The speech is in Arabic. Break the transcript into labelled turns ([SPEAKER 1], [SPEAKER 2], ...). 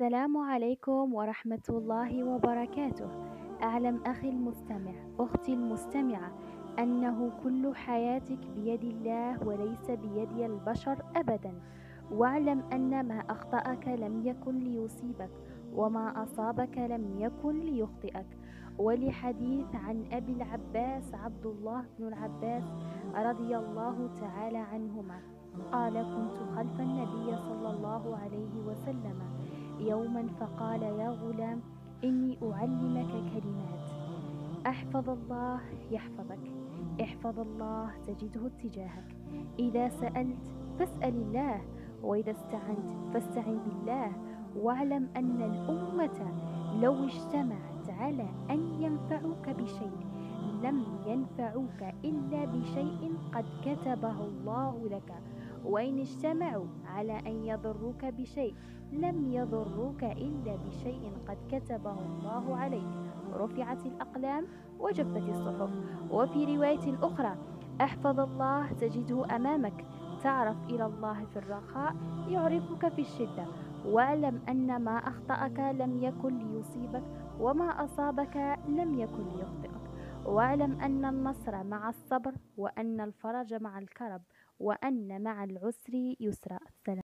[SPEAKER 1] السلام عليكم ورحمة الله وبركاته أعلم أخي المستمع أختي المستمعة أنه كل حياتك بيد الله وليس بيد البشر أبدا واعلم أن ما أخطأك لم يكن ليصيبك وما أصابك لم يكن ليخطئك ولحديث عن أبي العباس عبد الله بن العباس رضي الله تعالى عنهما قال كنت خلف النبي صلى الله عليه وسلم يوما فقال يا غلام إني أعلمك كلمات أحفظ الله يحفظك احفظ الله تجده اتجاهك إذا سألت فاسأل الله وإذا استعنت فاستعن بالله واعلم أن الأمة لو اجتمعت على أن ينفعوك بشيء لم ينفعوك إلا بشيء قد كتبه الله لك وإن اجتمعوا على أن يضروك بشيء لم يضروك إلا بشيء قد كتبه الله عليك رفعت الأقلام وجفت الصحف وفي رواية أخرى احفظ الله تجده أمامك تعرف إلى الله في الرخاء يعرفك في الشدة واعلم أن ما أخطأك لم يكن ليصيبك وما أصابك لم يكن ليخطئك واعلم أن النصر مع الصبر وأن الفرج مع الكرب وأن مع العسر يسرا